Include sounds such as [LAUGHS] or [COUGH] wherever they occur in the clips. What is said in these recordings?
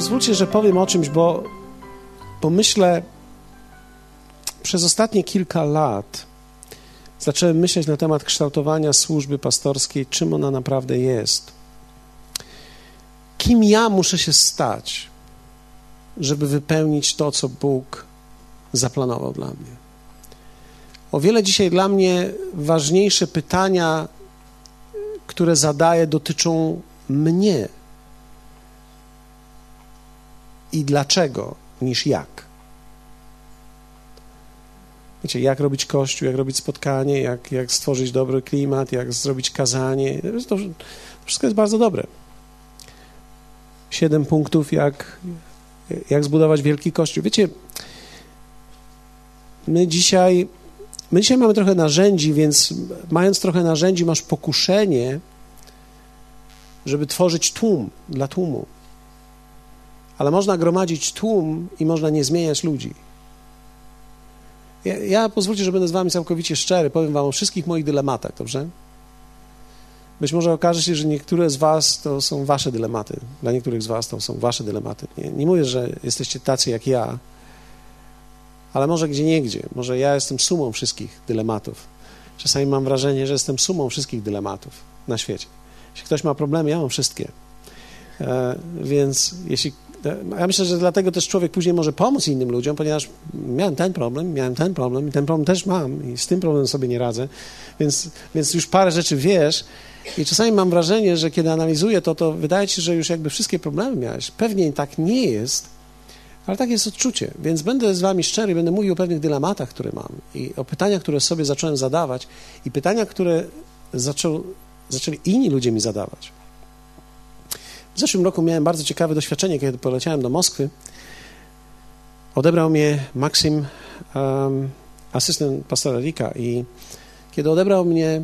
pozwólcie, że powiem o czymś, bo, bo myślę, przez ostatnie kilka lat zacząłem myśleć na temat kształtowania służby pastorskiej, czym ona naprawdę jest. Kim ja muszę się stać, żeby wypełnić to, co Bóg zaplanował dla mnie. O wiele dzisiaj dla mnie ważniejsze pytania, które zadaję, dotyczą mnie i dlaczego, niż jak. Wiecie, jak robić kościół, jak robić spotkanie, jak, jak stworzyć dobry klimat, jak zrobić kazanie. To wszystko jest bardzo dobre. Siedem punktów, jak, jak zbudować wielki kościół. Wiecie, my dzisiaj, my dzisiaj mamy trochę narzędzi, więc mając trochę narzędzi, masz pokuszenie, żeby tworzyć tłum dla tłumu. Ale można gromadzić tłum i można nie zmieniać ludzi. Ja, ja pozwólcie, że będę z wami całkowicie szczery, powiem wam o wszystkich moich dylematach, dobrze? Być może okaże się, że niektóre z was to są wasze dylematy. Dla niektórych z was to są wasze dylematy. Nie, nie mówię, że jesteście tacy jak ja, ale może gdzie niegdzie. Może ja jestem sumą wszystkich dylematów. Czasami mam wrażenie, że jestem sumą wszystkich dylematów na świecie. Jeśli ktoś ma problemy, ja mam wszystkie. E, więc jeśli ja myślę, że dlatego też człowiek później może pomóc innym ludziom, ponieważ miałem ten problem, miałem ten problem i ten problem też mam i z tym problemem sobie nie radzę, więc, więc już parę rzeczy wiesz i czasami mam wrażenie, że kiedy analizuję to, to wydaje ci się, że już jakby wszystkie problemy miałeś. Pewnie tak nie jest, ale tak jest odczucie. Więc będę z wami szczery, będę mówił o pewnych dylematach, które mam i o pytaniach, które sobie zacząłem zadawać i pytania, które zaczęli inni ludzie mi zadawać. W zeszłym roku miałem bardzo ciekawe doświadczenie, kiedy poleciałem do Moskwy. Odebrał mnie Maksim, um, asystent pastora Rika i kiedy odebrał mnie,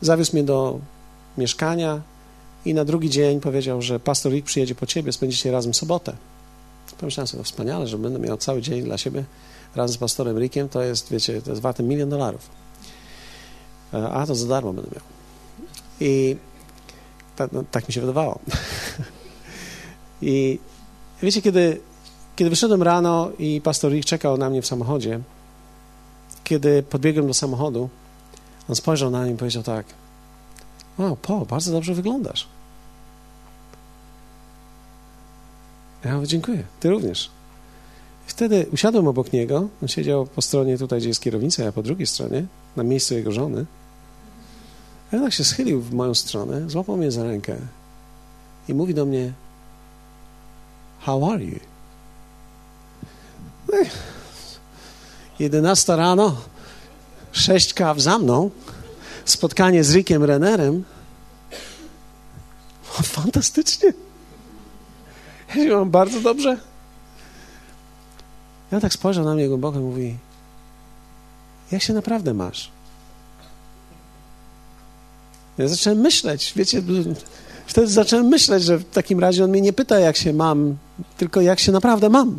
zawiózł mnie do mieszkania i na drugi dzień powiedział, że pastor Rick przyjedzie po ciebie, spędzicie razem sobotę. Pomyślałem sobie, wspaniale, że będę miał cały dzień dla siebie razem z pastorem Rickiem, to jest, wiecie, to jest warte milion dolarów. E, a to za darmo będę miał. I tak, no, tak mi się wydawało. I wiecie, kiedy, kiedy wyszedłem rano i pastor Rick czekał na mnie w samochodzie, kiedy podbiegłem do samochodu, on spojrzał na mnie i powiedział tak: Wow, Po, bardzo dobrze wyglądasz. Ja mówię, dziękuję, ty również. Wtedy usiadłem obok niego, on siedział po stronie tutaj, gdzie jest kierownica, ja po drugiej stronie, na miejscu jego żony. Tak się schylił w moją stronę, złapał mnie za rękę i mówi do mnie How are you? 11 rano, sześć kaw za mną, spotkanie z Rickiem Rennerem. Fantastycznie. Ja się mam bardzo dobrze. Ja tak spojrzał na mnie głęboko i mówi, jak się naprawdę masz? Ja zacząłem myśleć, wiecie, wtedy zacząłem myśleć, że w takim razie on mnie nie pyta, jak się mam, tylko jak się naprawdę mam. [LAUGHS]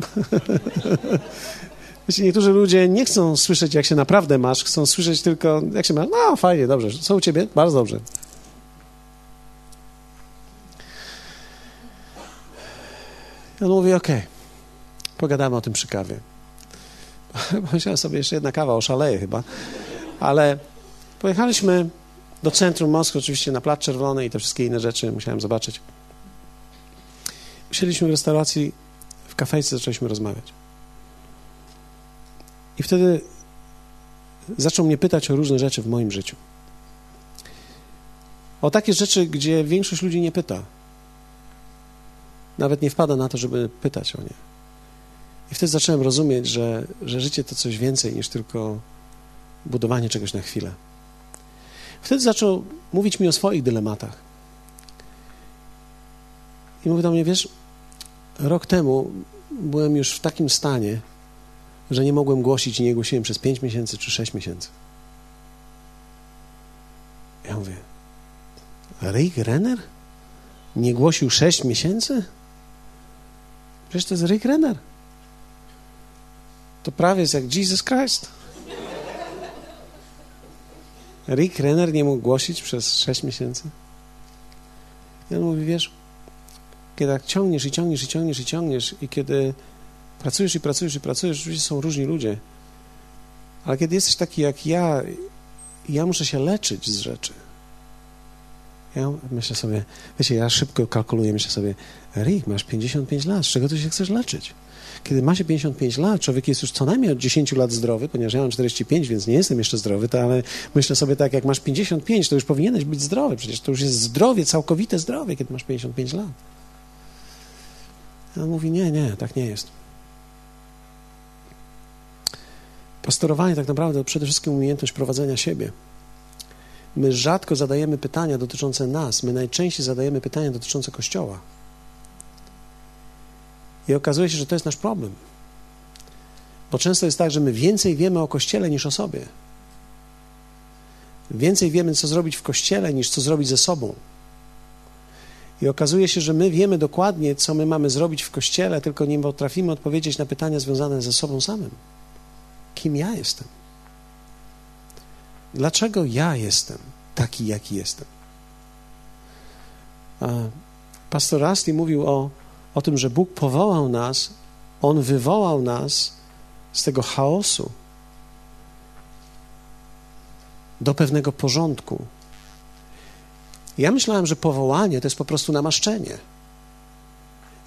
Wiecie, niektórzy ludzie nie chcą słyszeć, jak się naprawdę masz, chcą słyszeć tylko, jak się masz. No, fajnie, dobrze. Co u ciebie? Bardzo dobrze. I on mówi, okej, okay, pogadamy o tym przy kawie. [LAUGHS] Pomyślałem sobie, jeszcze jedna kawa, oszaleje chyba. Ale pojechaliśmy do centrum Moskwy, oczywiście na Plac Czerwony i te wszystkie inne rzeczy musiałem zobaczyć. Usiedliśmy w restauracji, w kafejce zaczęliśmy rozmawiać. I wtedy zaczął mnie pytać o różne rzeczy w moim życiu. O takie rzeczy, gdzie większość ludzi nie pyta. Nawet nie wpada na to, żeby pytać o nie. I wtedy zacząłem rozumieć, że, że życie to coś więcej niż tylko budowanie czegoś na chwilę. Wtedy zaczął mówić mi o swoich dylematach. I mówi do mnie, wiesz, rok temu byłem już w takim stanie, że nie mogłem głosić i nie głosiłem przez pięć miesięcy czy sześć miesięcy. Ja mówię, Rick Renner? Nie głosił sześć miesięcy? Przecież to jest Rick Renner. To prawie jest jak Jesus Christ. Rick Renner nie mógł głosić przez sześć miesięcy. I on mówi, wiesz, Kiedy tak ciągniesz i ciągniesz i ciągniesz i ciągniesz i kiedy pracujesz i pracujesz i pracujesz, oczywiście są różni ludzie, ale kiedy jesteś taki jak ja, ja muszę się leczyć z rzeczy. Ja myślę sobie, wiecie, ja szybko kalkuluję, myślę sobie, Rick, masz 55 lat, z czego ty się chcesz leczyć? Kiedy ma się 55 lat, człowiek jest już co najmniej od 10 lat zdrowy, ponieważ ja mam 45, więc nie jestem jeszcze zdrowy, to ale myślę sobie tak, jak masz 55, to już powinieneś być zdrowy, przecież to już jest zdrowie, całkowite zdrowie, kiedy masz 55 lat. A on mówi, nie, nie, tak nie jest. Pastorowanie tak naprawdę to przede wszystkim umiejętność prowadzenia siebie. My rzadko zadajemy pytania dotyczące nas, my najczęściej zadajemy pytania dotyczące Kościoła. I okazuje się, że to jest nasz problem. Bo często jest tak, że my więcej wiemy o Kościele niż o sobie. Więcej wiemy, co zrobić w Kościele, niż co zrobić ze sobą. I okazuje się, że my wiemy dokładnie, co my mamy zrobić w Kościele, tylko nie potrafimy odpowiedzieć na pytania związane ze sobą samym. Kim ja jestem? Dlaczego ja jestem taki, jaki jestem? Pastor Rasti mówił o, o tym, że Bóg powołał nas, On wywołał nas z tego chaosu do pewnego porządku. Ja myślałem, że powołanie to jest po prostu namaszczenie.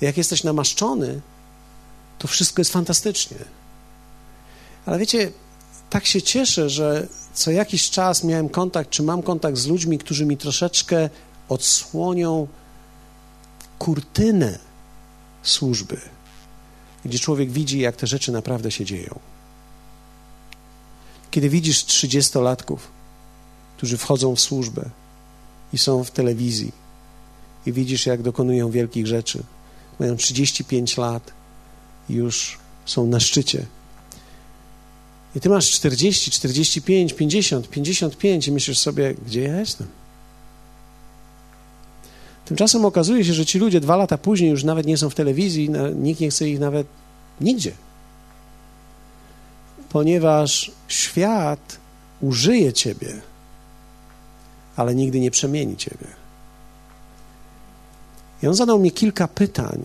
Jak jesteś namaszczony, to wszystko jest fantastycznie. Ale wiecie, tak się cieszę, że co jakiś czas miałem kontakt, czy mam kontakt z ludźmi, którzy mi troszeczkę odsłonią kurtynę służby, gdzie człowiek widzi, jak te rzeczy naprawdę się dzieją. Kiedy widzisz trzydziestolatków, którzy wchodzą w służbę i są w telewizji i widzisz, jak dokonują wielkich rzeczy, mają 35 lat i już są na szczycie i ty masz 40, 45, 50, 55 i myślisz sobie, gdzie ja jestem? Tymczasem okazuje się, że ci ludzie dwa lata później już nawet nie są w telewizji, nikt nie chce ich nawet nigdzie. Ponieważ świat użyje ciebie, ale nigdy nie przemieni ciebie. I on zadał mi kilka pytań,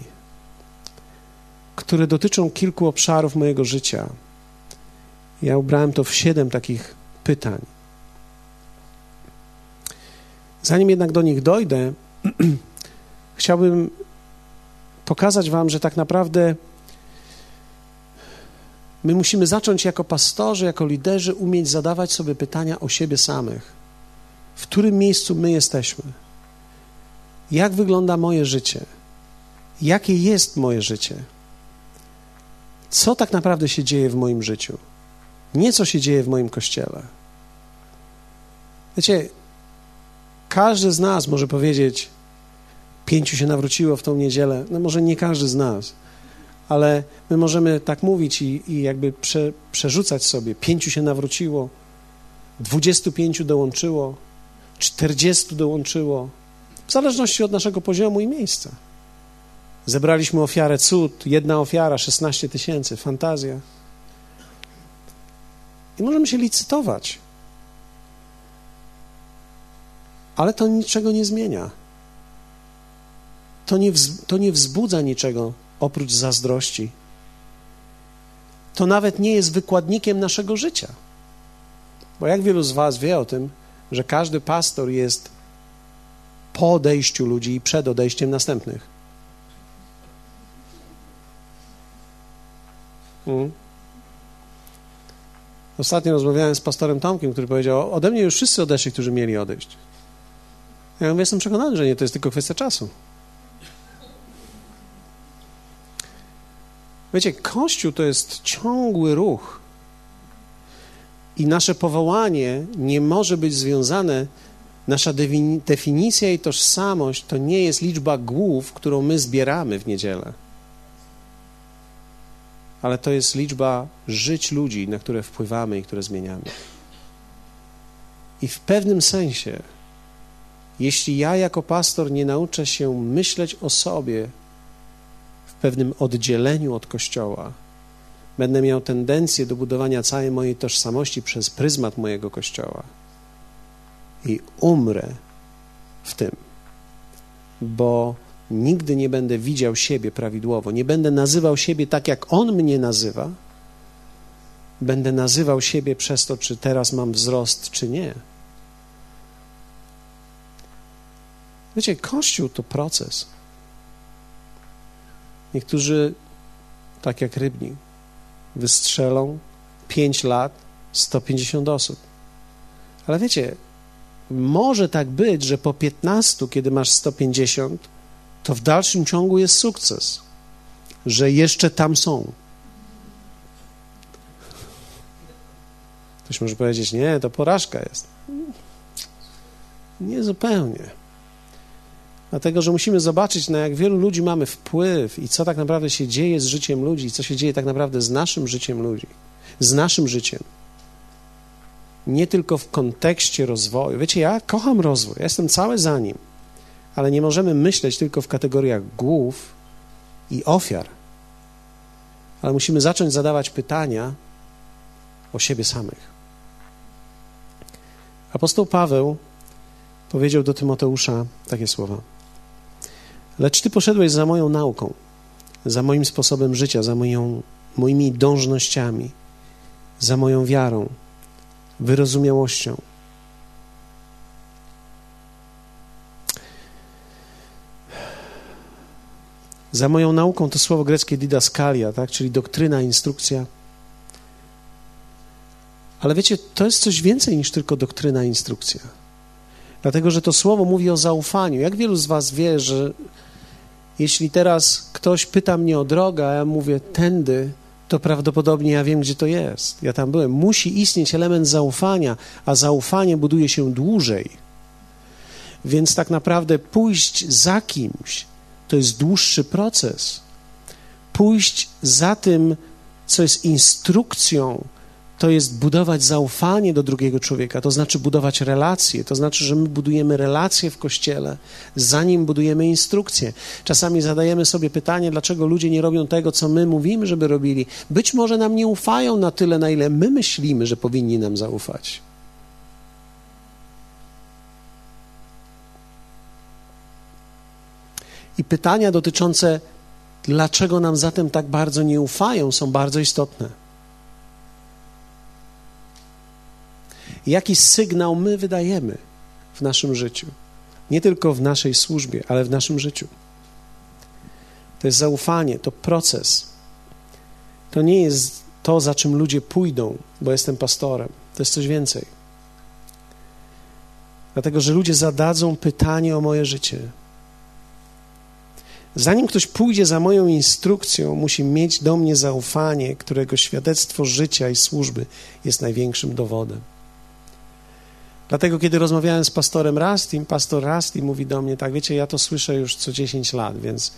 które dotyczą kilku obszarów mojego życia ja ubrałem to w siedem takich pytań. Zanim jednak do nich dojdę, [CLEARS THROAT] chciałbym pokazać Wam, że tak naprawdę my musimy zacząć jako pastorzy, jako liderzy umieć zadawać sobie pytania o siebie samych. W którym miejscu my jesteśmy? Jak wygląda moje życie? Jakie jest moje życie? Co tak naprawdę się dzieje w moim życiu? Nie co się dzieje w moim kościele. Wiecie, każdy z nas może powiedzieć, pięciu się nawróciło w tą niedzielę. No może nie każdy z nas, ale my możemy tak mówić i, i jakby prze, przerzucać sobie. Pięciu się nawróciło, dwudziestu pięciu dołączyło, czterdziestu dołączyło, w zależności od naszego poziomu i miejsca. Zebraliśmy ofiarę cud, jedna ofiara, 16 tysięcy, fantazja. I możemy się licytować. Ale to niczego nie zmienia. To nie, to nie wzbudza niczego oprócz zazdrości. To nawet nie jest wykładnikiem naszego życia. Bo jak wielu z Was wie o tym, że każdy pastor jest po odejściu ludzi i przed odejściem następnych? Hmm? Ostatnio rozmawiałem z pastorem Tomkiem, który powiedział, ode mnie już wszyscy odeszli, którzy mieli odejść. Ja mówię, jestem przekonany, że nie, to jest tylko kwestia czasu. Wiecie, Kościół to jest ciągły ruch. I nasze powołanie nie może być związane, nasza definicja i tożsamość to nie jest liczba głów, którą my zbieramy w niedzielę ale to jest liczba żyć ludzi, na które wpływamy i które zmieniamy. I w pewnym sensie, jeśli ja jako pastor nie nauczę się myśleć o sobie w pewnym oddzieleniu od Kościoła, będę miał tendencję do budowania całej mojej tożsamości przez pryzmat mojego Kościoła i umrę w tym, bo nigdy nie będę widział siebie prawidłowo, nie będę nazywał siebie tak, jak On mnie nazywa, będę nazywał siebie przez to, czy teraz mam wzrost, czy nie. Wiecie, Kościół to proces. Niektórzy, tak jak rybnik, wystrzelą 5 lat 150 osób. Ale wiecie, może tak być, że po 15, kiedy masz 150, to w dalszym ciągu jest sukces, że jeszcze tam są. Ktoś może powiedzieć, nie, to porażka jest. Nie zupełnie. Dlatego, że musimy zobaczyć, na jak wielu ludzi mamy wpływ i co tak naprawdę się dzieje z życiem ludzi, co się dzieje tak naprawdę z naszym życiem ludzi, z naszym życiem. Nie tylko w kontekście rozwoju. Wiecie, ja kocham rozwój, ja jestem cały za nim, ale nie możemy myśleć tylko w kategoriach głów i ofiar. Ale musimy zacząć zadawać pytania o siebie samych. Apostoł Paweł powiedział do Tymoteusza takie słowa. Lecz ty poszedłeś za moją nauką, za moim sposobem życia, za moją, moimi dążnościami, za moją wiarą, wyrozumiałością. Za moją nauką to słowo greckie didaskalia, tak? czyli doktryna, instrukcja. Ale wiecie, to jest coś więcej niż tylko doktryna, instrukcja. Dlatego, że to słowo mówi o zaufaniu. Jak wielu z Was wie, że jeśli teraz ktoś pyta mnie o drogę, a ja mówię tędy, to prawdopodobnie ja wiem, gdzie to jest. Ja tam byłem. Musi istnieć element zaufania, a zaufanie buduje się dłużej. Więc tak naprawdę pójść za kimś to jest dłuższy proces. Pójść za tym, co jest instrukcją, to jest budować zaufanie do drugiego człowieka, to znaczy budować relacje, to znaczy, że my budujemy relacje w kościele, zanim budujemy instrukcje. Czasami zadajemy sobie pytanie, dlaczego ludzie nie robią tego, co my mówimy, żeby robili. Być może nam nie ufają na tyle, na ile my myślimy, że powinni nam zaufać. I pytania dotyczące, dlaczego nam zatem tak bardzo nie ufają, są bardzo istotne. Jaki sygnał my wydajemy w naszym życiu. Nie tylko w naszej służbie, ale w naszym życiu. To jest zaufanie, to proces. To nie jest to, za czym ludzie pójdą, bo jestem pastorem. To jest coś więcej. Dlatego, że ludzie zadadzą pytanie o moje życie. Zanim ktoś pójdzie za moją instrukcją, musi mieć do mnie zaufanie, którego świadectwo życia i służby jest największym dowodem. Dlatego, kiedy rozmawiałem z pastorem Rastim, pastor Rastim mówi do mnie, tak, wiecie, ja to słyszę już co 10 lat, więc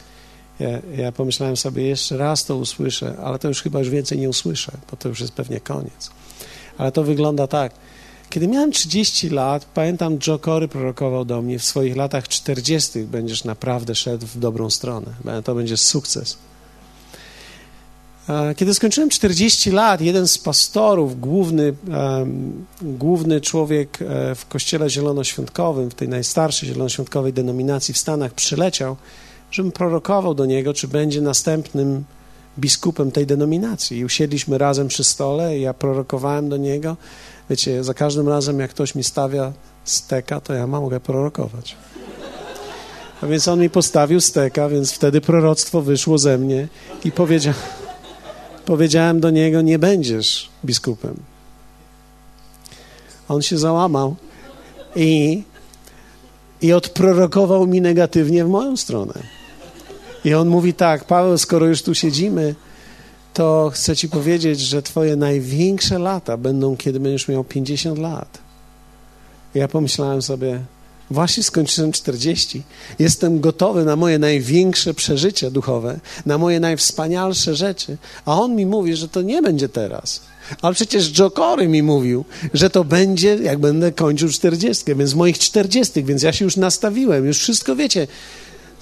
ja, ja, pomyślałem sobie, jeszcze raz to usłyszę, ale to już chyba już więcej nie usłyszę, bo to już jest pewnie koniec. Ale to wygląda tak. Kiedy miałem 30 lat, pamiętam, Joe Cory prorokował do mnie, w swoich latach 40 będziesz naprawdę szedł w dobrą stronę, to będzie sukces. Kiedy skończyłem 40 lat, jeden z pastorów, główny, główny człowiek e, w kościele zielonoświątkowym, w tej najstarszej zielonoświątkowej denominacji w Stanach, przyleciał, żebym prorokował do niego, czy będzie następnym biskupem tej denominacji. I usiedliśmy razem przy stole i ja prorokowałem do niego. Wiecie, za każdym razem, jak ktoś mi stawia steka, to ja mogę prorokować. A więc on mi postawił steka, więc wtedy proroctwo wyszło ze mnie i powiedział powiedziałem do niego: Nie będziesz biskupem. On się załamał i, i odprorokował mi negatywnie w moją stronę. I on mówi tak: Paweł, skoro już tu siedzimy, to chcę ci powiedzieć, że twoje największe lata będą, kiedy będziesz miał 50 lat. Ja pomyślałem sobie, Właśnie skończyłem 40. Jestem gotowy na moje największe przeżycia duchowe, na moje najwspanialsze rzeczy. A on mi mówi, że to nie będzie teraz. Ale przecież Jokory mi mówił, że to będzie, jak będę kończył 40, więc moich 40, więc ja się już nastawiłem, już wszystko wiecie.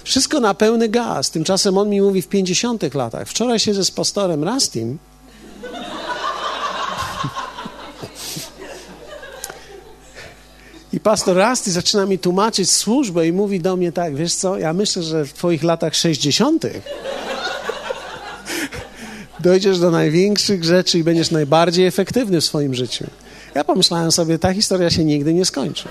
Wszystko na pełny gaz. Tymczasem on mi mówi w 50 latach. Wczoraj siedzę z pastorem Rastim I pastor Rasty zaczyna mi tłumaczyć służbę i mówi do mnie tak, wiesz co, ja myślę, że w twoich latach 60. dojdziesz do największych rzeczy i będziesz najbardziej efektywny w swoim życiu. Ja pomyślałem sobie, ta historia się nigdy nie skończy.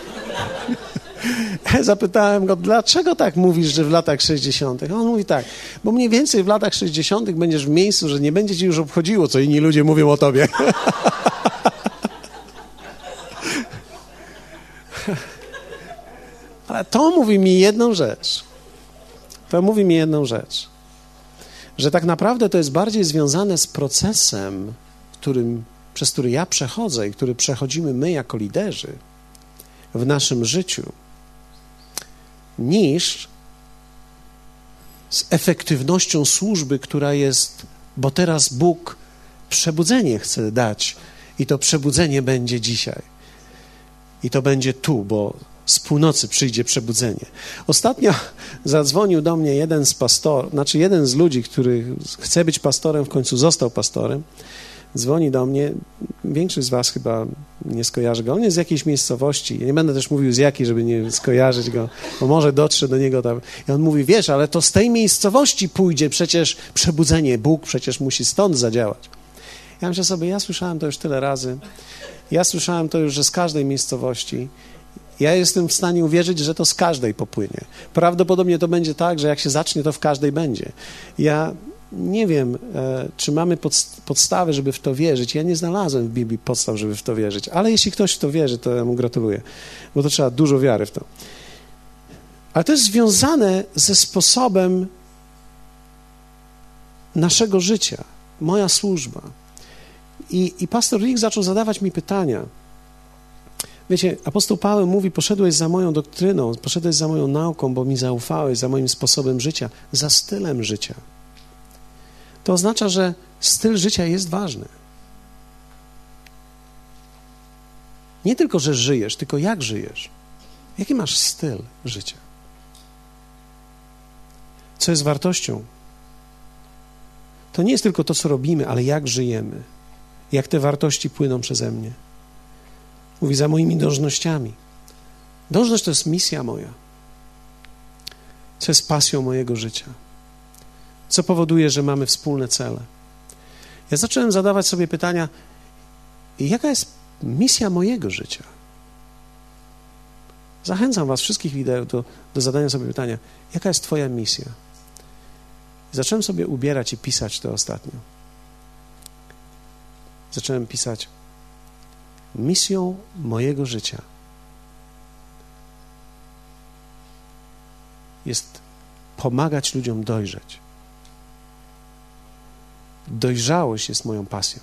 [LAUGHS] Zapytałem go, dlaczego tak mówisz, że w latach 60. A on mówi tak, bo mniej więcej w latach 60. będziesz w miejscu, że nie będzie ci już obchodziło, co inni ludzie mówią o tobie. [LAUGHS] Ale to mówi mi jedną rzecz. To mówi mi jedną rzecz. Że tak naprawdę to jest bardziej związane z procesem, którym, przez który ja przechodzę i który przechodzimy my jako liderzy w naszym życiu, niż z efektywnością służby, która jest, bo teraz Bóg przebudzenie chce dać i to przebudzenie będzie dzisiaj. I to będzie tu, bo z północy przyjdzie przebudzenie. Ostatnio zadzwonił do mnie jeden z pastorów, znaczy jeden z ludzi, który chce być pastorem, w końcu został pastorem. Dzwoni do mnie, większość z was chyba nie skojarzy go, on jest z jakiejś miejscowości, ja nie będę też mówił z jakiej, żeby nie skojarzyć go, bo może dotrze do niego tam. I on mówi, wiesz, ale to z tej miejscowości pójdzie przecież przebudzenie, Bóg przecież musi stąd zadziałać. Ja myślę sobie, ja słyszałem to już tyle razy, ja słyszałem to już, że z każdej miejscowości ja jestem w stanie uwierzyć, że to z każdej popłynie. Prawdopodobnie to będzie tak, że jak się zacznie, to w każdej będzie. Ja nie wiem, e, czy mamy podstawy, żeby w to wierzyć. Ja nie znalazłem w Biblii podstaw, żeby w to wierzyć, ale jeśli ktoś w to wierzy, to ja mu gratuluję, bo to trzeba dużo wiary w to. Ale to jest związane ze sposobem naszego życia, moja służba. I, i pastor Rick zaczął zadawać mi pytania. Wiecie, apostoł Paweł mówi: Poszedłeś za moją doktryną, poszedłeś za moją nauką, bo mi zaufałeś, za moim sposobem życia, za stylem życia. To oznacza, że styl życia jest ważny. Nie tylko, że żyjesz, tylko jak żyjesz. Jaki masz styl życia? Co jest wartością? To nie jest tylko to, co robimy, ale jak żyjemy, jak te wartości płyną przeze mnie. Mówi za moimi dążnościami. Dążność to jest misja moja. Co jest pasją mojego życia. Co powoduje, że mamy wspólne cele. Ja zacząłem zadawać sobie pytania, jaka jest misja mojego życia? Zachęcam Was wszystkich wideo do, do zadania sobie pytania, jaka jest Twoja misja? zacząłem sobie ubierać i pisać to ostatnio. Zacząłem pisać, misją mojego życia jest pomagać ludziom dojrzeć. Dojrzałość jest moją pasją.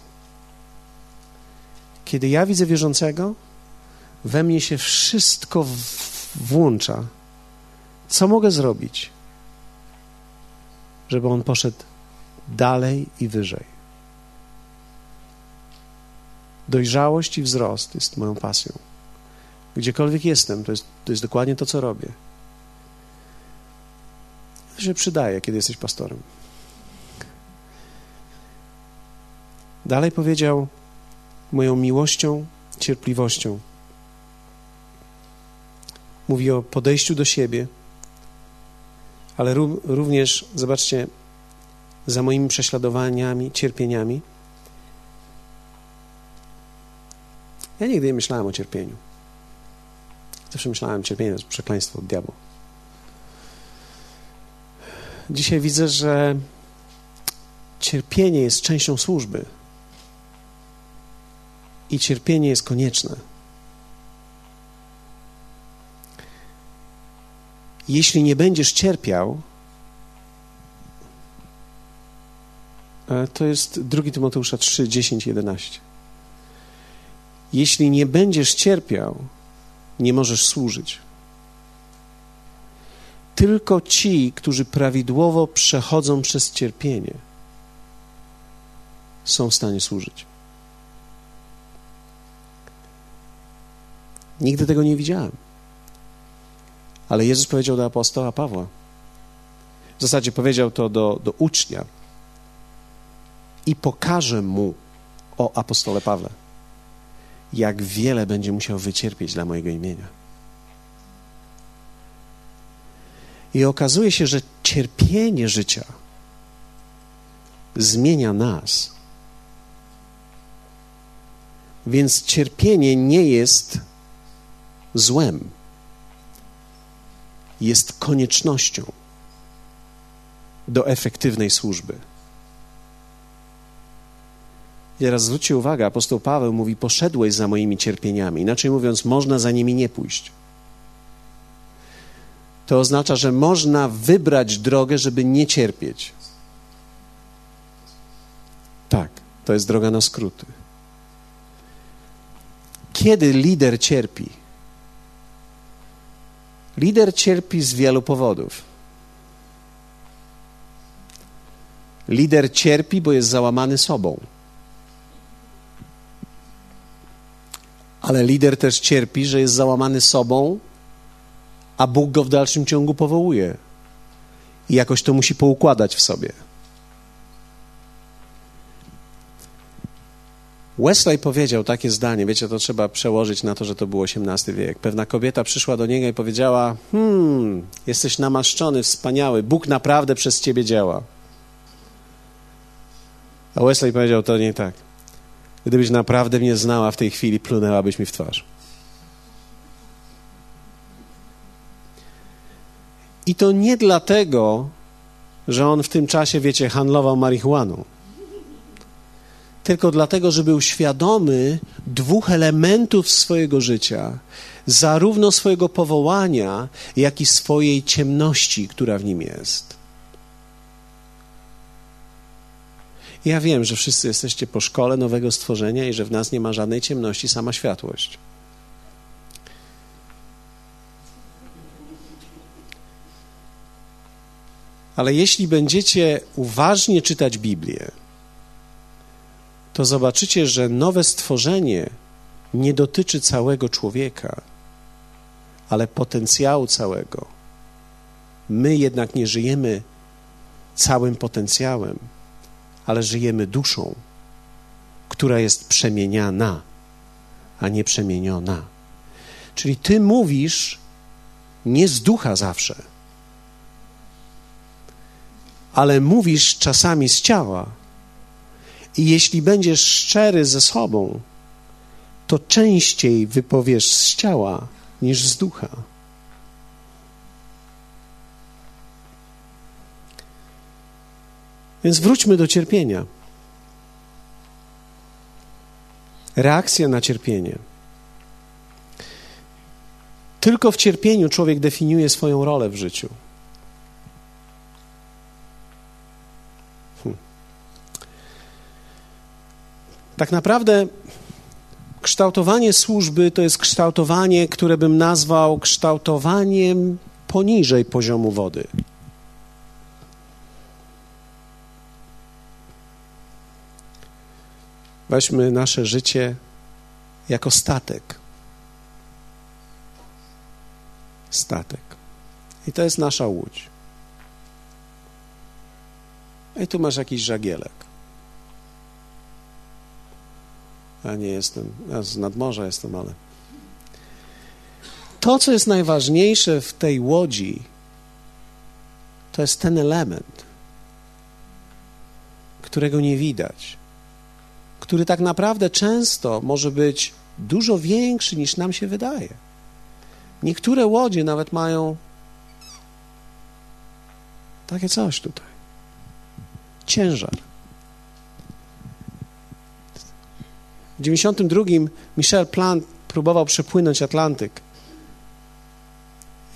Kiedy ja widzę wierzącego, we mnie się wszystko włącza. Co mogę zrobić, żeby on poszedł dalej i wyżej? Dojrzałość i wzrost jest moją pasją. Gdziekolwiek jestem, to jest, to jest dokładnie to, co robię. To się przydaje, kiedy jesteś pastorem. Dalej powiedział: Moją miłością, cierpliwością. Mówi o podejściu do siebie, ale również, zobaczcie, za moimi prześladowaniami, cierpieniami Ja nigdy nie myślałem o cierpieniu. Zawsze myślałem, że cierpienie jest przekleństwo od diabła. Dzisiaj widzę, że cierpienie jest częścią służby i cierpienie jest konieczne. Jeśli nie będziesz cierpiał, e, to jest 2 Tymoteusza 3, 10, 11. Jeśli nie będziesz cierpiał, nie możesz służyć. Tylko ci, którzy prawidłowo przechodzą przez cierpienie, są w stanie służyć. Nigdy tego nie widziałem. Ale Jezus powiedział do apostoła Pawła. W zasadzie powiedział to do, do ucznia. I pokażę mu o apostole Pawle jak wiele będzie musiał wycierpieć dla mojego imienia. I okazuje się, że cierpienie życia zmienia nas. Więc cierpienie nie jest złem, jest koniecznością do efektywnej służby. Teraz zwróćcie uwagę, apostoł Paweł mówi: Poszedłeś za moimi cierpieniami. Inaczej mówiąc, można za nimi nie pójść. To oznacza, że można wybrać drogę, żeby nie cierpieć. Tak, to jest droga na skróty. Kiedy lider cierpi? Lider cierpi z wielu powodów. Lider cierpi, bo jest załamany sobą. Ale lider też cierpi, że jest załamany sobą, a Bóg go w dalszym ciągu powołuje. I jakoś to musi poukładać w sobie. Wesley powiedział takie zdanie, wiecie, to trzeba przełożyć na to, że to był XVIII wiek. Pewna kobieta przyszła do niego i powiedziała: Hmm, jesteś namaszczony, wspaniały, Bóg naprawdę przez ciebie działa. A Wesley powiedział: To nie tak. Gdybyś naprawdę mnie znała w tej chwili, plunęłabyś mi w twarz. I to nie dlatego, że on w tym czasie, wiecie, handlował marihuaną. Tylko dlatego, że był świadomy dwóch elementów swojego życia, zarówno swojego powołania, jak i swojej ciemności, która w nim jest. Ja wiem, że wszyscy jesteście po szkole nowego stworzenia i że w nas nie ma żadnej ciemności, sama światłość. Ale jeśli będziecie uważnie czytać Biblię, to zobaczycie, że nowe stworzenie nie dotyczy całego człowieka, ale potencjału całego. My jednak nie żyjemy całym potencjałem, ale żyjemy duszą, która jest przemieniana, a nie przemieniona. Czyli ty mówisz nie z ducha zawsze ale mówisz czasami z ciała. I jeśli będziesz szczery ze sobą, to częściej wypowiesz z ciała niż z ducha. Więc wróćmy do cierpienia. Reakcja na cierpienie. Tylko w cierpieniu człowiek definiuje swoją rolę w życiu. Tak naprawdę kształtowanie służby to jest kształtowanie, które bym nazwał kształtowaniem poniżej poziomu wody. Weźmy nasze życie jako statek. Statek. I to jest nasza łódź. I tu masz jakiś żagielek. Ja nie jestem, ja z nadmorza jestem, ale. To, co jest najważniejsze w tej łodzi, to jest ten element, którego nie widać, który tak naprawdę często może być dużo większy niż nam się wydaje. Niektóre łodzie nawet mają takie coś tutaj. Ciężar. W 92 Michel Plant próbował przepłynąć Atlantyk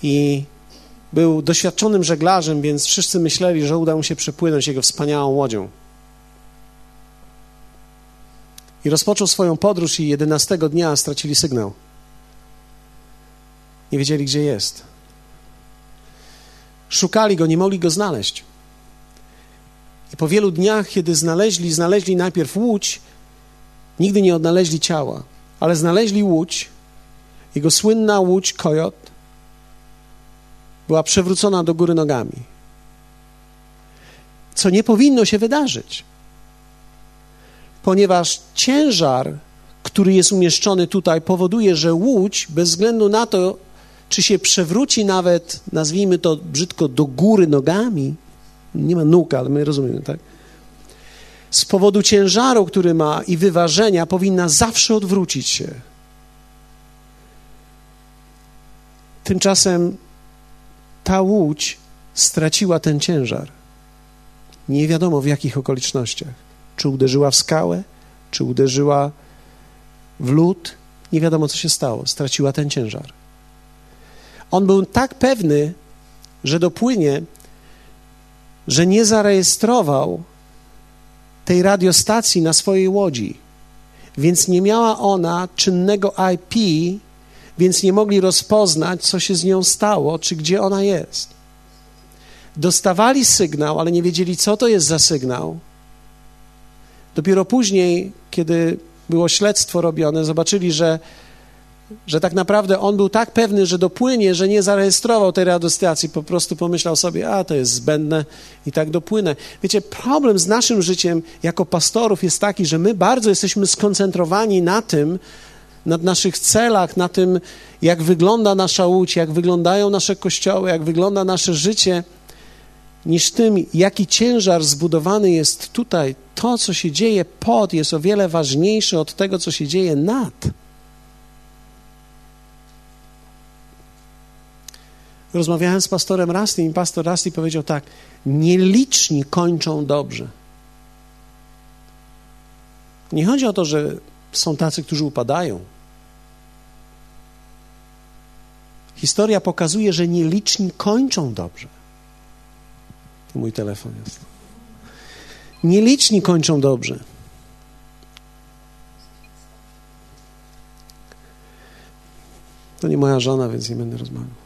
i był doświadczonym żeglarzem, więc wszyscy myśleli, że uda mu się przepłynąć jego wspaniałą łodzią. I rozpoczął swoją podróż i 11 dnia stracili sygnał. Nie wiedzieli, gdzie jest. Szukali go, nie mogli go znaleźć. I po wielu dniach, kiedy znaleźli, znaleźli najpierw łódź, Nigdy nie odnaleźli ciała, ale znaleźli łódź. Jego słynna łódź Kojot była przewrócona do góry nogami. Co nie powinno się wydarzyć, ponieważ ciężar, który jest umieszczony tutaj, powoduje, że łódź, bez względu na to, czy się przewróci nawet, nazwijmy to brzydko, do góry nogami, nie ma nóg, ale my rozumiemy, tak? Z powodu ciężaru, który ma i wyważenia, powinna zawsze odwrócić się. Tymczasem ta łódź straciła ten ciężar. Nie wiadomo w jakich okolicznościach. Czy uderzyła w skałę, czy uderzyła w lód, nie wiadomo co się stało. Straciła ten ciężar. On był tak pewny, że dopłynie, że nie zarejestrował tej radiostacji na swojej łodzi, więc nie miała ona czynnego IP, więc nie mogli rozpoznać, co się z nią stało, czy gdzie ona jest. Dostawali sygnał, ale nie wiedzieli, co to jest za sygnał. Dopiero później, kiedy było śledztwo robione, zobaczyli, że że tak naprawdę on był tak pewny, że dopłynie, że nie zarejestrował tej radiostacji, po prostu pomyślał sobie, a to jest zbędne i tak dopłynę. Wiecie, problem z naszym życiem jako pastorów jest taki, że my bardzo jesteśmy skoncentrowani na tym, na naszych celach, na tym, jak wygląda nasza łódź, jak wyglądają nasze kościoły, jak wygląda nasze życie, niż tym, jaki ciężar zbudowany jest tutaj. To, co się dzieje pod, jest o wiele ważniejsze od tego, co się dzieje nad. Rozmawiałem z pastorem Rasty i pastor Rasty powiedział tak: Nieliczni kończą dobrze. Nie chodzi o to, że są tacy, którzy upadają. Historia pokazuje, że nieliczni kończą dobrze. To mój telefon jest. Nieliczni kończą dobrze. To nie moja żona, więc nie będę rozmawiał.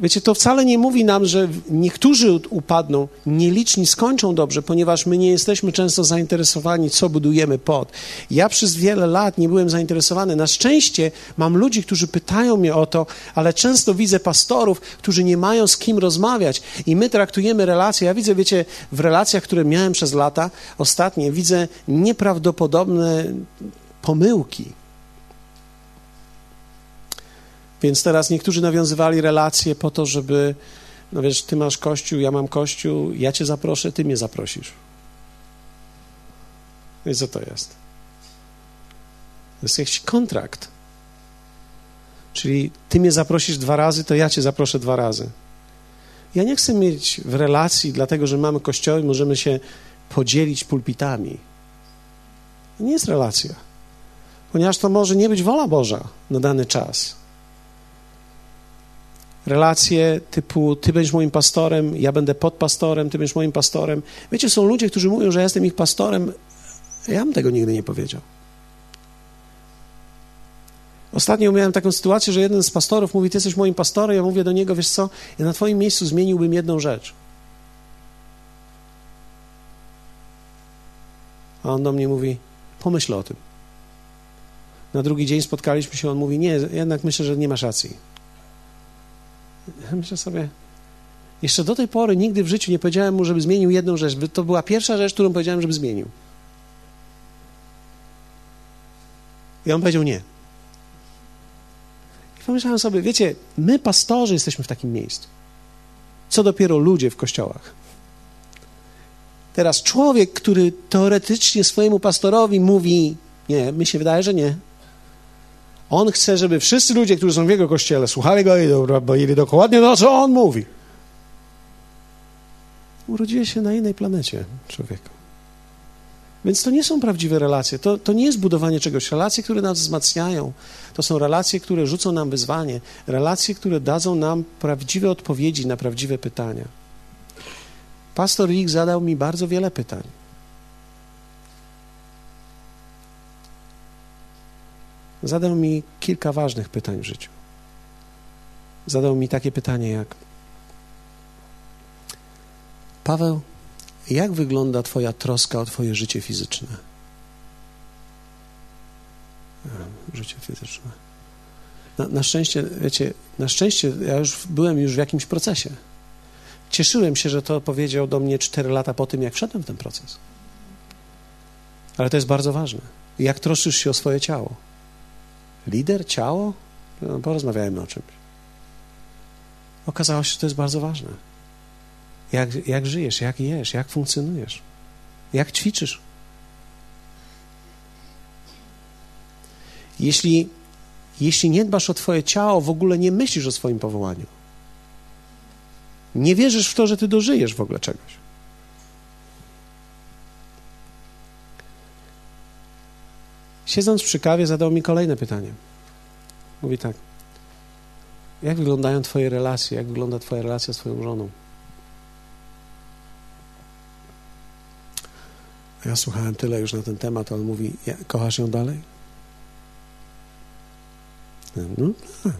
Wiecie, to wcale nie mówi nam, że niektórzy upadną, nieliczni skończą dobrze, ponieważ my nie jesteśmy często zainteresowani, co budujemy pod. Ja przez wiele lat nie byłem zainteresowany. Na szczęście mam ludzi, którzy pytają mnie o to, ale często widzę pastorów, którzy nie mają z kim rozmawiać i my traktujemy relacje. Ja widzę, wiecie, w relacjach, które miałem przez lata ostatnie, widzę nieprawdopodobne pomyłki Więc teraz niektórzy nawiązywali relacje po to, żeby, no wiesz, ty masz kościół, ja mam kościół, ja cię zaproszę, ty mnie zaprosisz. I co to jest? To jest jakiś kontrakt. Czyli ty mnie zaprosisz dwa razy, to ja cię zaproszę dwa razy. Ja nie chcę mieć w relacji, dlatego że mamy kościoły, możemy się podzielić pulpitami. To nie jest relacja, ponieważ to może nie być wola Boża na dany czas relacje typu ty będziesz moim pastorem, ja będę podpastorem, ty będziesz moim pastorem. Wiecie, są ludzie, którzy mówią, że ja jestem ich pastorem. Ja bym tego nigdy nie powiedział. Ostatnio miałem taką sytuację, że jeden z pastorów mówi, ty jesteś moim pastorem, ja mówię do niego, wiesz co, ja na twoim miejscu zmieniłbym jedną rzecz. A on do mnie mówi, pomyśl o tym. Na drugi dzień spotkaliśmy się, on mówi, nie, jednak myślę, że nie masz racji. Myślę sobie, jeszcze do tej pory nigdy w życiu nie powiedziałem mu, żeby zmienił jedną rzecz. To była pierwsza rzecz, którą powiedziałem, żeby zmienił. I on powiedział nie. I pomyślałem sobie, wiecie, my pastorzy jesteśmy w takim miejscu. Co dopiero ludzie w kościołach. Teraz człowiek, który teoretycznie swojemu pastorowi mówi, nie, mi się wydaje, że nie. On chce, żeby wszyscy ludzie, którzy są w jego kościele, słuchali go i robili dokładnie to, co on mówi. Urodziłeś się na innej planecie, człowieku. Więc to nie są prawdziwe relacje. To, to nie jest budowanie czegoś. Relacje, które nas wzmacniają, to są relacje, które rzucą nam wyzwanie. Relacje, które dadzą nam prawdziwe odpowiedzi na prawdziwe pytania. Pastor Rick zadał mi bardzo wiele pytań. Zadał mi kilka ważnych pytań w życiu. Zadał mi takie pytanie jak: Paweł, jak wygląda Twoja troska o Twoje życie fizyczne? Życie fizyczne. Na, na, szczęście, wiecie, na szczęście ja już byłem już w jakimś procesie. Cieszyłem się, że to powiedział do mnie cztery lata po tym, jak wszedłem w ten proces. Ale to jest bardzo ważne. Jak troszczysz się o swoje ciało? Lider, ciało? No, porozmawiajmy o czymś. Okazało się, że to jest bardzo ważne. Jak, jak żyjesz, jak jesz, jak funkcjonujesz, jak ćwiczysz. Jeśli, jeśli nie dbasz o Twoje ciało, w ogóle nie myślisz o swoim powołaniu. Nie wierzysz w to, że Ty dożyjesz w ogóle czegoś. Siedząc przy kawie, zadał mi kolejne pytanie. Mówi tak. Jak wyglądają Twoje relacje? Jak wygląda Twoja relacja z Twoją żoną? Ja słuchałem tyle już na ten temat, on mówi, kochasz ją dalej? No tak.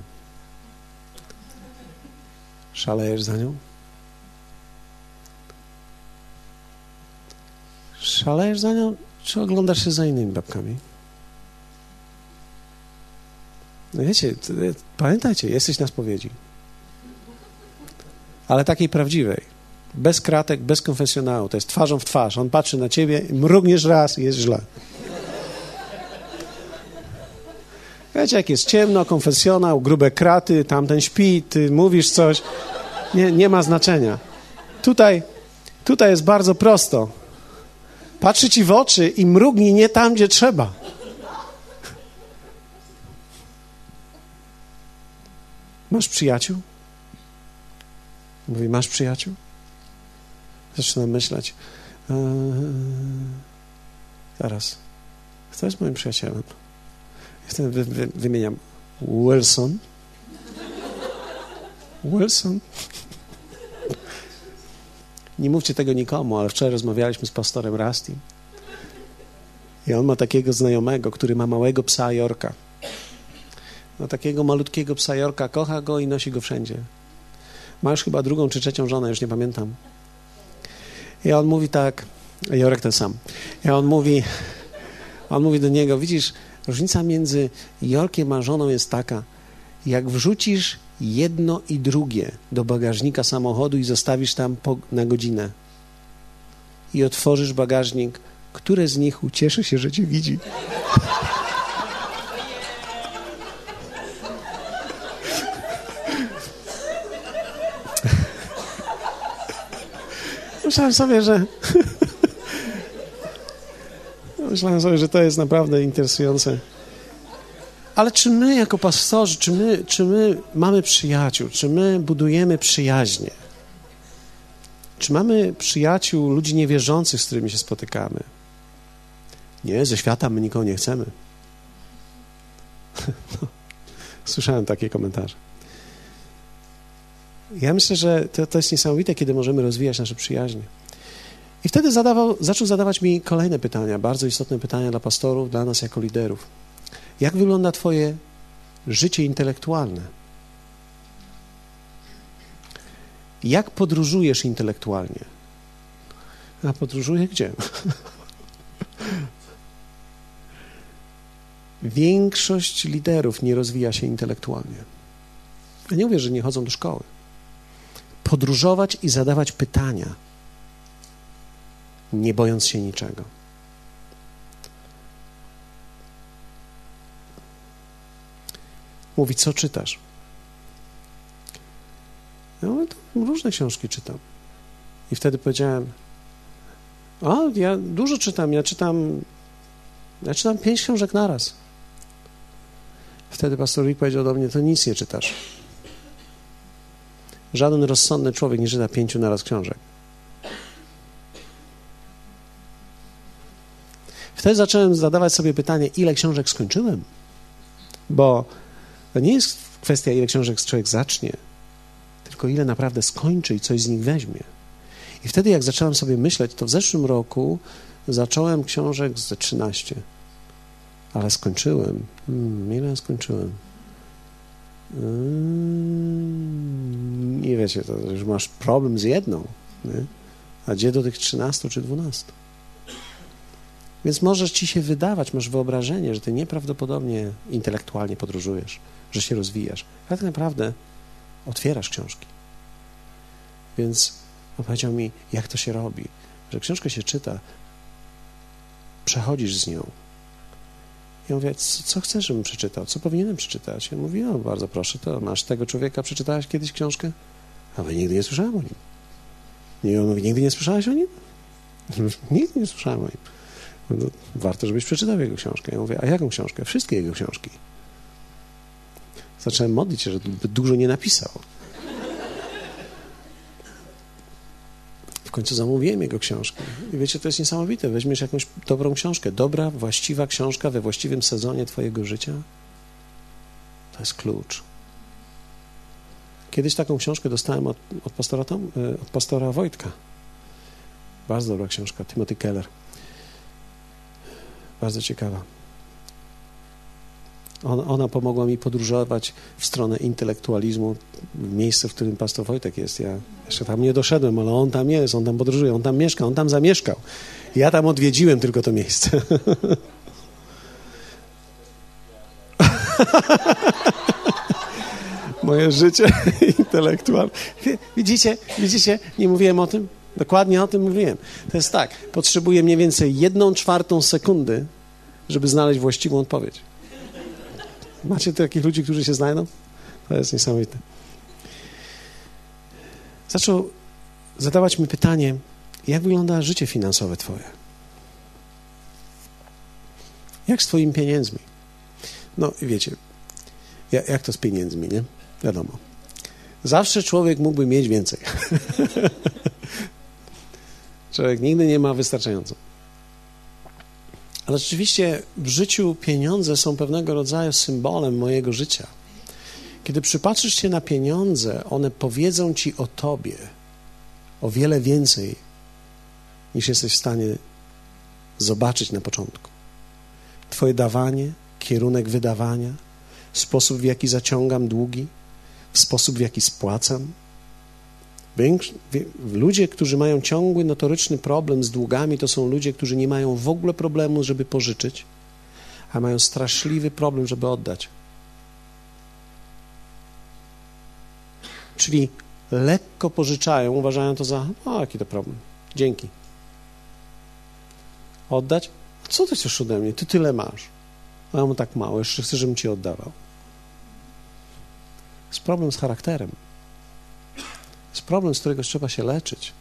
Szalejesz za nią? Szalejesz za nią, czy oglądasz się za innymi babkami? No wiecie, pamiętajcie, jesteś na spowiedzi. Ale takiej prawdziwej. Bez kratek, bez konfesjonału. To jest twarzą w twarz. On patrzy na ciebie, mrugniesz raz i jest źle. Wiecie, jak jest ciemno, konfesjonał, grube kraty, tamten śpi, ty mówisz coś. Nie, nie ma znaczenia. Tutaj, tutaj jest bardzo prosto. Patrzy ci w oczy i mrugnij nie tam, gdzie trzeba. Masz przyjaciół? Mówi, masz przyjaciół? Zaczynam myśleć. Eee. Kto jest moim przyjacielem? Wtedy wy, wy, wymieniam Wilson. Wilson. Nie mówcie tego nikomu, ale wczoraj rozmawialiśmy z pastorem Rusty. I on ma takiego znajomego, który ma małego psa Jorka. No takiego malutkiego psa Jorka, kocha go i nosi go wszędzie. Ma już chyba drugą czy trzecią żonę, już nie pamiętam. I on mówi tak, Jorek ten sam. I on mówi, on mówi do niego, widzisz, różnica między Jorkiem a żoną jest taka, jak wrzucisz jedno i drugie do bagażnika samochodu i zostawisz tam po, na godzinę i otworzysz bagażnik, które z nich ucieszy się, że cię widzi? Myślałem sobie, że. [LAUGHS] Myślałem sobie, że to jest naprawdę interesujące. Ale czy my, jako pastorzy, czy my, czy my mamy przyjaciół, czy my budujemy przyjaźnie? Czy mamy przyjaciół, ludzi niewierzących, z którymi się spotykamy? Nie, ze świata my nikogo nie chcemy. [LAUGHS] No, słyszałem takie komentarze. Ja myślę, że to, to jest niesamowite, kiedy możemy rozwijać nasze przyjaźnie. I wtedy zadawał, zaczął zadawać mi kolejne pytania, bardzo istotne pytania dla pastorów, dla nas jako liderów. Jak wygląda Twoje życie intelektualne? Jak podróżujesz intelektualnie? A podróżuję gdzie? [LAUGHS] Większość liderów nie rozwija się intelektualnie. Ja nie mówię, że nie chodzą do szkoły podróżować i zadawać pytania, nie bojąc się niczego. Mówi, co czytasz? Ja mówię, różne książki czytam. I wtedy powiedziałem, a ja dużo czytam, ja czytam, ja czytam pięć książek naraz. Wtedy pastor Rick powiedział do mnie, to nic nie czytasz. Żaden rozsądny człowiek nie czyta pięciu naraz książek. Wtedy zacząłem zadawać sobie pytanie, ile książek skończyłem? Bo to nie jest kwestia, ile książek człowiek zacznie, tylko ile naprawdę skończy i coś z nich weźmie. I wtedy, jak zacząłem sobie myśleć, to w zeszłym roku zacząłem książek ze 13, ale skończyłem. Hmm, ile skończyłem? I wiecie, to już masz problem z jedną, nie? a gdzie do tych 13 czy 12? Więc możesz ci się wydawać, masz wyobrażenie, że ty nieprawdopodobnie intelektualnie podróżujesz, że się rozwijasz, ale tak naprawdę otwierasz książki. Więc on powiedział mi, jak to się robi, że książkę się czyta, przechodzisz z nią Ja mówię, co, chcesz, żebym przeczytał? Co powinienem przeczytać? Ja mówię, o, bardzo proszę, to masz tego człowieka, przeczytałeś kiedyś książkę? A ja nigdy nie słyszałem o nim. I on mówi, nigdy nie słyszałeś o nim? Nigdy nie słyszałem o nim. No, warto, żebyś przeczytał jego książkę. Ja mówię, a jaką książkę? Wszystkie jego książki. Zacząłem modlić się, że dużo nie napisał. Końcu zamówiłem jego książkę. I wiecie, to jest niesamowite. Weźmiesz jakąś dobrą książkę, dobra, właściwa książka we właściwym sezonie twojego życia. To jest klucz. Kiedyś taką książkę dostałem od, od, pastora, Tom, e, od pastora Wojtka. Bardzo dobra książka, Timothy Keller. Bardzo ciekawa. Ona, pomogła mi podróżować w stronę intelektualizmu, w miejsce, w którym pastor Wojtek jest. Ja jeszcze tam nie doszedłem, ale on tam jest, on tam podróżuje, on tam mieszka, on tam zamieszkał. Ja tam odwiedziłem tylko to miejsce. [LAUGHS] Moje życie intelektualne. Widzicie, widzicie, nie mówiłem o tym? Dokładnie o tym mówiłem. To jest tak, potrzebuję mniej więcej jedną czwartą sekundy, żeby znaleźć właściwą odpowiedź. Macie takich ludzi, którzy się znajdą? To jest niesamowite. Zaczął zadawać mi pytanie, jak wygląda życie finansowe Twoje? Jak z Twoimi pieniędzmi? No, wiecie, jak, jak to z pieniędzmi, nie? Wiadomo. Zawsze człowiek mógłby mieć więcej. [LAUGHS] człowiek nigdy nie ma wystarczająco. Ale rzeczywiście w życiu pieniądze są pewnego rodzaju symbolem mojego życia. Kiedy przypatrzysz się na pieniądze, one powiedzą ci o tobie o wiele więcej, niż jesteś w stanie zobaczyć na początku. Twoje dawanie, kierunek wydawania, sposób w jaki zaciągam długi, sposób w jaki spłacam, ludzie, którzy mają ciągły, notoryczny problem z długami, to są ludzie, którzy nie mają w ogóle problemu, żeby pożyczyć, a mają straszliwy problem, żeby oddać. Czyli lekko pożyczają, uważają to za, o, jaki to problem, dzięki. Oddać? Co ty chcesz ode mnie? Ty tyle masz. A ja mu tak mało, jeszcze chcę, żebym ci oddawał. Jest problem z charakterem jest problem, z którego trzeba się leczyć.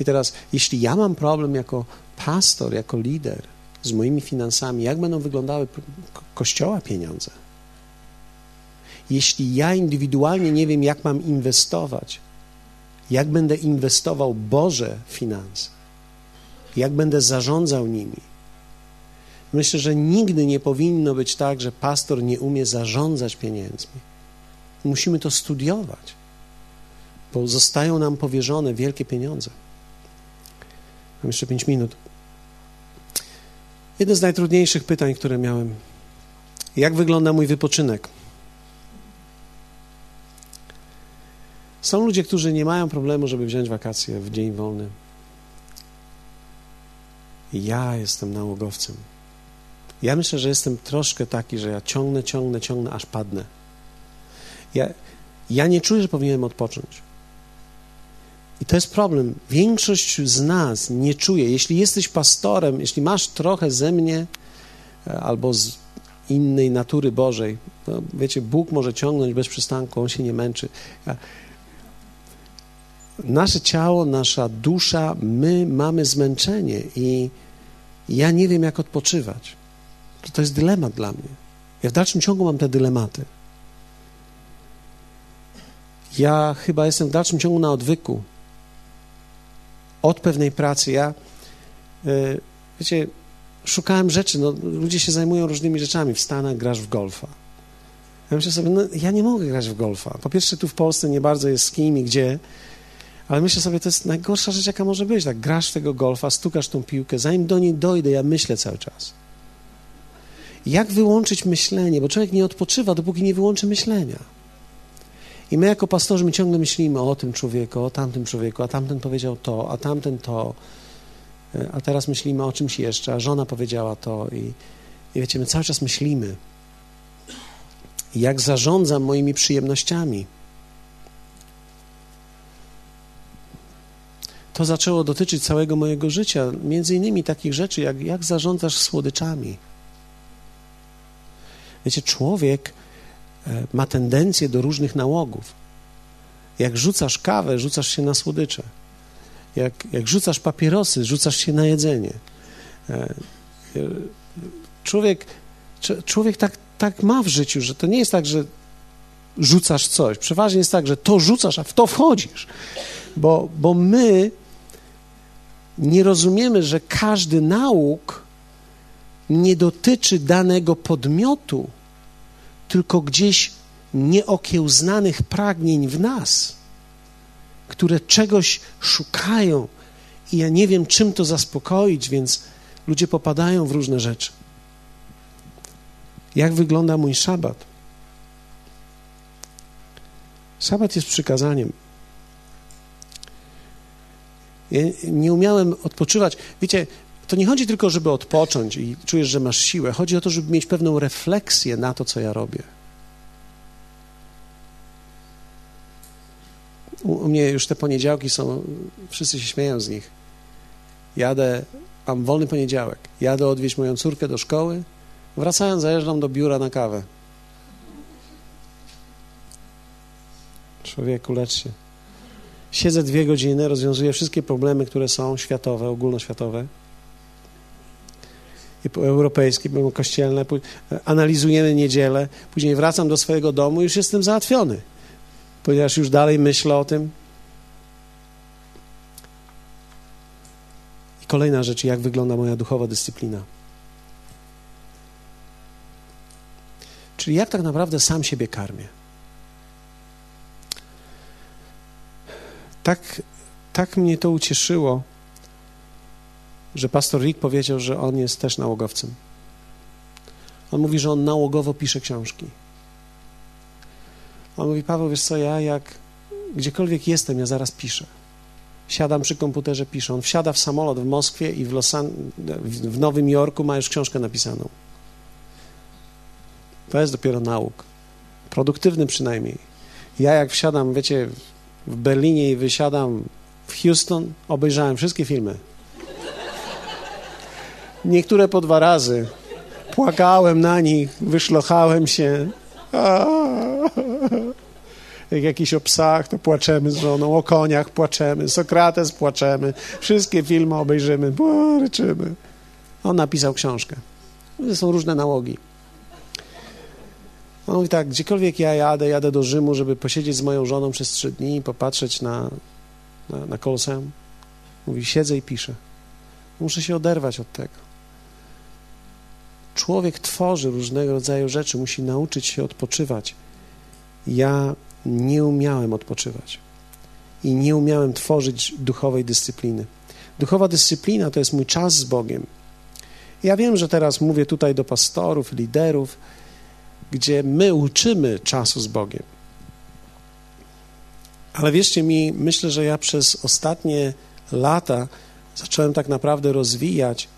I teraz, jeśli ja mam problem jako pastor, jako lider z moimi finansami, jak będą wyglądały kościoła pieniądze? Jeśli ja indywidualnie nie wiem, jak mam inwestować, jak będę inwestował Boże finanse, jak będę zarządzał nimi, myślę, że nigdy nie powinno być tak, że pastor nie umie zarządzać pieniędzmi. Musimy to studiować bo zostają nam powierzone wielkie pieniądze. Mam jeszcze pięć minut. Jedno z najtrudniejszych pytań, które miałem. Jak wygląda mój wypoczynek? Są ludzie, którzy nie mają problemu, żeby wziąć wakacje w dzień wolny. Ja jestem nałogowcem. Ja myślę, że jestem troszkę taki, że ja ciągnę, ciągnę, ciągnę, aż padnę. Ja, ja nie czuję, że powinienem odpocząć. I to jest problem. Większość z nas nie czuje. Jeśli jesteś pastorem, jeśli masz trochę ze mnie e, albo z innej natury Bożej, no, wiecie, Bóg może ciągnąć bez przystanku, On się nie męczy. Nasze ciało, nasza dusza, my mamy zmęczenie i ja nie wiem, jak odpoczywać. To jest dylemat dla mnie. Ja w dalszym ciągu mam te dylematy. Ja chyba jestem w dalszym ciągu na odwyku od pewnej pracy. Ja, e, wiecie, szukałem rzeczy, no, ludzie się zajmują różnymi rzeczami. W Stanach grasz w golfa. Ja myślę sobie, no, ja nie mogę grać w golfa. Po pierwsze, tu w Polsce nie bardzo jest z kim i gdzie, ale myślę sobie, to jest najgorsza rzecz, jaka może być. Tak, grasz w tego golfa, stukasz tą piłkę, zanim do niej dojdę, ja myślę cały czas. Jak wyłączyć myślenie? Bo człowiek nie odpoczywa, dopóki nie wyłączy myślenia. I my jako pastorzy my ciągle myślimy o tym człowieku, o tamtym człowieku, a tamten powiedział to, a tamten to, e, a teraz myślimy o czymś jeszcze, a żona powiedziała to i, i wiecie, my cały czas myślimy. Jak zarządzam moimi przyjemnościami. To zaczęło dotyczyć całego mojego życia, między innymi takich rzeczy, jak, jak zarządzasz słodyczami. Wiecie, człowiek ma tendencję do różnych nałogów. Jak rzucasz kawę, rzucasz się na słodycze. Jak, jak rzucasz papierosy, rzucasz się na jedzenie. E, człowiek, człowiek tak, tak ma w życiu, że to nie jest tak, że rzucasz coś. Przeważnie jest tak, że to rzucasz, a w to wchodzisz. Bo, bo my nie rozumiemy, że każdy nauk nie dotyczy danego podmiotu, tylko gdzieś nieokiełznanych pragnień w nas, które czegoś szukają. I ja nie wiem, czym to zaspokoić, więc ludzie popadają w różne rzeczy. Jak wygląda mój szabat? Szabat jest przykazaniem. Ja nie umiałem odpoczywać. Wiecie, to nie chodzi tylko, żeby odpocząć i czujesz, że masz siłę. Chodzi o to, żeby mieć pewną refleksję na to, co ja robię. U, u mnie już te poniedziałki są, wszyscy się śmieją z nich. Jadę, mam wolny poniedziałek, jadę odwieźć moją córkę do szkoły, wracając zajeżdżam do biura na kawę. Człowieku, lecz się. Siedzę dwie godziny, rozwiązuję wszystkie problemy, które są światowe, ogólnoświatowe europejskie, kościelne, analizujemy niedzielę, później wracam do swojego domu i już jestem załatwiony, ponieważ już dalej myślę o tym. I kolejna rzecz, jak wygląda moja duchowa dyscyplina. Czyli jak tak naprawdę sam siebie karmię. tak, tak mnie to ucieszyło, że pastor Rick powiedział, że on jest też nałogowcem. On mówi, że on nałogowo pisze książki. On mówi, Paweł, wiesz co, ja jak gdziekolwiek jestem, ja zaraz piszę. Siadam przy komputerze, piszę. On wsiada w samolot w Moskwie i w, Los An w Nowym Jorku ma już książkę napisaną. To jest dopiero nauk. Produktywny przynajmniej. Ja jak wsiadam, wiecie, w Berlinie i wysiadam w Houston, obejrzałem wszystkie filmy. Niektóre po dwa razy. Płakałem na nich, wyszlochałem się. Jak jakiś o psach, to płaczemy z żoną, o koniach płaczemy, Sokrates płaczemy, wszystkie filmy obejrzymy, ryczymy. On napisał książkę. Są różne nałogi. On mówi tak, gdziekolwiek ja jadę, jadę do Rzymu, żeby posiedzieć z moją żoną przez trzy dni i popatrzeć na, na, na. Mówi, siedzę i piszę. Muszę się oderwać od tego. Człowiek tworzy różnego rodzaju rzeczy, musi nauczyć się odpoczywać. Ja nie umiałem odpoczywać i nie umiałem tworzyć duchowej dyscypliny. Duchowa dyscyplina to jest mój czas z Bogiem. Ja wiem, że teraz mówię tutaj do pastorów, liderów, gdzie my uczymy czasu z Bogiem. Ale wierzcie mi, myślę, że ja przez ostatnie lata zacząłem tak naprawdę rozwijać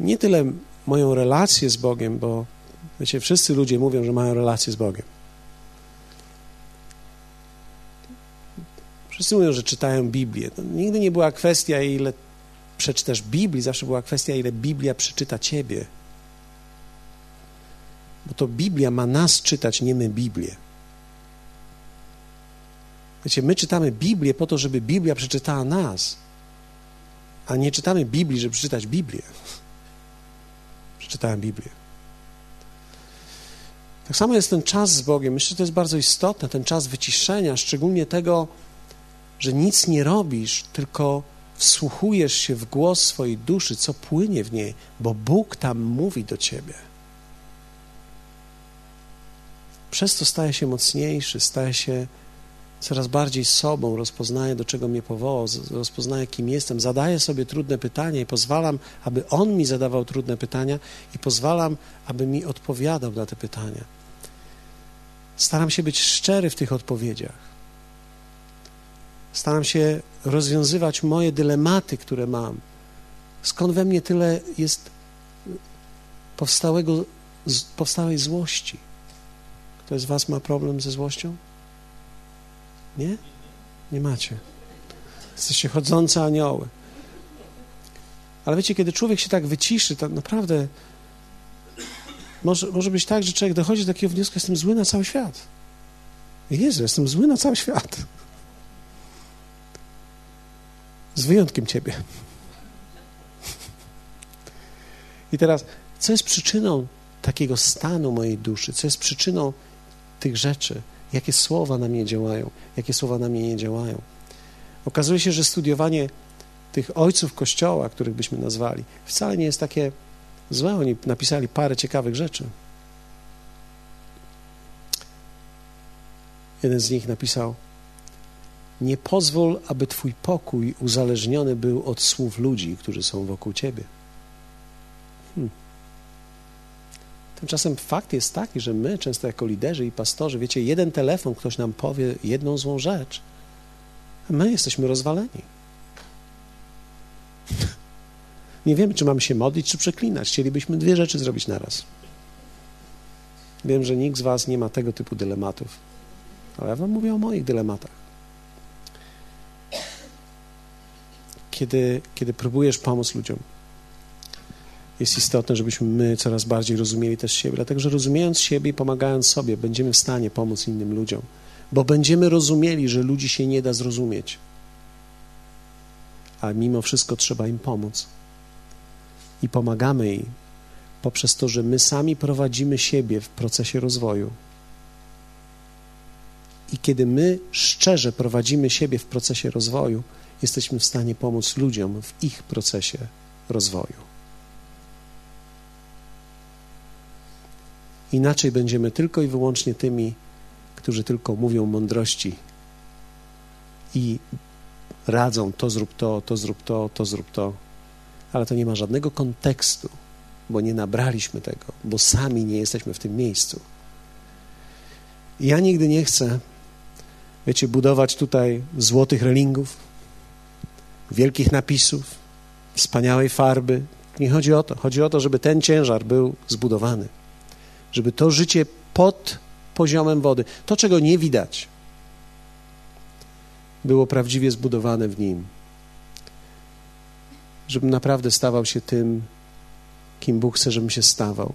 nie tyle moją relację z Bogiem, bo wiecie, wszyscy ludzie mówią, że mają relację z Bogiem. Wszyscy mówią, że czytają Biblię. To nigdy nie była kwestia, ile przeczytasz Biblii, zawsze była kwestia, ile Biblia przeczyta ciebie. Bo to Biblia ma nas czytać, nie my Biblię. Wiecie, my czytamy Biblię po to, żeby Biblia przeczytała nas, a nie czytamy Biblii, żeby przeczytać Biblię. Przeczytałem Biblię. Tak samo jest ten czas z Bogiem. Myślę, że to jest bardzo istotne, ten czas wyciszenia, szczególnie tego, że nic nie robisz, tylko wsłuchujesz się w głos swojej duszy, co płynie w niej, bo Bóg tam mówi do ciebie. Przez to staje się mocniejszy, staje się coraz bardziej sobą, rozpoznaje, do czego mnie powołał, rozpoznaje, kim jestem, zadaję sobie trudne pytania i pozwalam, aby on mi zadawał trudne pytania i pozwalam, aby mi odpowiadał na te pytania. Staram się być szczery w tych odpowiedziach. Staram się rozwiązywać moje dylematy, które mam. Skąd we mnie tyle jest powstałego, powstałej złości? Ktoś z Was ma problem ze złością? Nie? Nie macie. Jesteście chodzące anioły. Ale wiecie, kiedy człowiek się tak wyciszy, to naprawdę może, może być tak, że człowiek dochodzi do takiego wniosku, jestem zły na cały świat. Jezu, jestem zły na cały świat. Z wyjątkiem ciebie. I teraz, co jest przyczyną takiego stanu mojej duszy? Co jest przyczyną tych rzeczy? Jakie słowa na mnie działają? Jakie słowa na mnie nie działają? Okazuje się, że studiowanie tych ojców Kościoła, których byśmy nazwali, wcale nie jest takie złe. Oni napisali parę ciekawych rzeczy. Jeden z nich napisał: Nie pozwól, aby Twój pokój uzależniony był od słów ludzi, którzy są wokół Ciebie. Hmm. Tymczasem fakt jest taki, że my, często jako liderzy i pastorzy, wiecie, jeden telefon, ktoś nam powie jedną złą rzecz, a my jesteśmy rozwaleni. Nie wiemy, czy mamy się modlić, czy przeklinać. Chcielibyśmy dwie rzeczy zrobić naraz. Wiem, że nikt z Was nie ma tego typu dylematów, ale ja Wam mówię o moich dylematach. Kiedy, kiedy próbujesz pomóc ludziom, jest istotne, żebyśmy my coraz bardziej rozumieli też siebie, dlatego że rozumiejąc siebie i pomagając sobie, będziemy w stanie pomóc innym ludziom, bo będziemy rozumieli, że ludzi się nie da zrozumieć, a mimo wszystko trzeba im pomóc. I pomagamy im poprzez to, że my sami prowadzimy siebie w procesie rozwoju. I kiedy my szczerze prowadzimy siebie w procesie rozwoju, jesteśmy w stanie pomóc ludziom w ich procesie rozwoju. Inaczej będziemy tylko i wyłącznie tymi, którzy tylko mówią mądrości i radzą to zrób to, to zrób to, to zrób to, ale to nie ma żadnego kontekstu, bo nie nabraliśmy tego, bo sami nie jesteśmy w tym miejscu. ja nigdy nie chcę, wiecie, budować tutaj złotych relingów, wielkich napisów, wspaniałej farby. Nie chodzi o to. Chodzi o to, żeby ten ciężar był zbudowany żeby to życie pod poziomem wody, to czego nie widać, było prawdziwie zbudowane w nim. Żebym naprawdę stawał się tym, kim Bóg chce, żebym się stawał.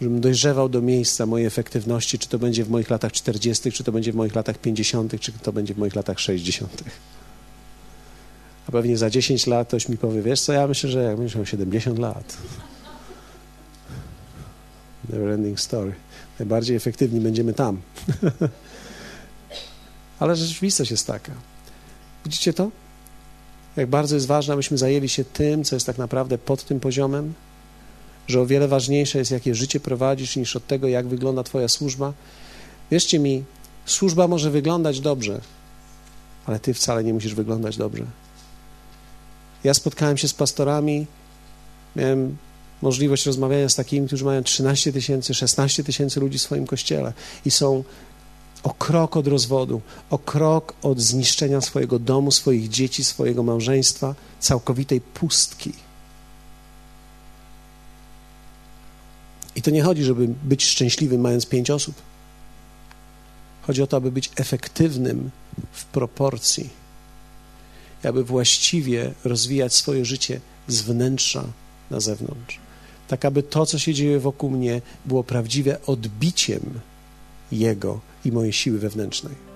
Żebym dojrzewał do miejsca mojej efektywności, czy to będzie w moich latach 40., czy to będzie w moich latach 50., czy to będzie w moich latach 60. A pewnie za 10 lat ktoś mi powie, wiesz co, ja myślę, że jak będziesz miał 70 lat, Never ending story. Najbardziej efektywni będziemy tam. [LAUGHS] Ale rzeczywistość jest taka. Widzicie to? Jak bardzo jest ważne, abyśmy zajęli się tym, co jest tak naprawdę pod tym poziomem, że o wiele ważniejsze jest, jakie życie prowadzisz, niż od tego, jak wygląda Twoja służba. Wierzcie mi, służba może wyglądać dobrze, ale Ty wcale nie musisz wyglądać dobrze. Ja spotkałem się z pastorami, miałem możliwość rozmawiania z takimi, którzy mają 13 tysięcy, 16 tysięcy ludzi w swoim kościele i są o krok od rozwodu, o krok od zniszczenia swojego domu, swoich dzieci, swojego małżeństwa, całkowitej pustki. I to nie chodzi, żeby być szczęśliwym, mając pięć osób. Chodzi o to, aby być efektywnym w proporcji, aby właściwie rozwijać swoje życie z wnętrza na zewnątrz tak aby to, co się dzieje wokół mnie, było prawdziwe odbiciem Jego i mojej siły wewnętrznej.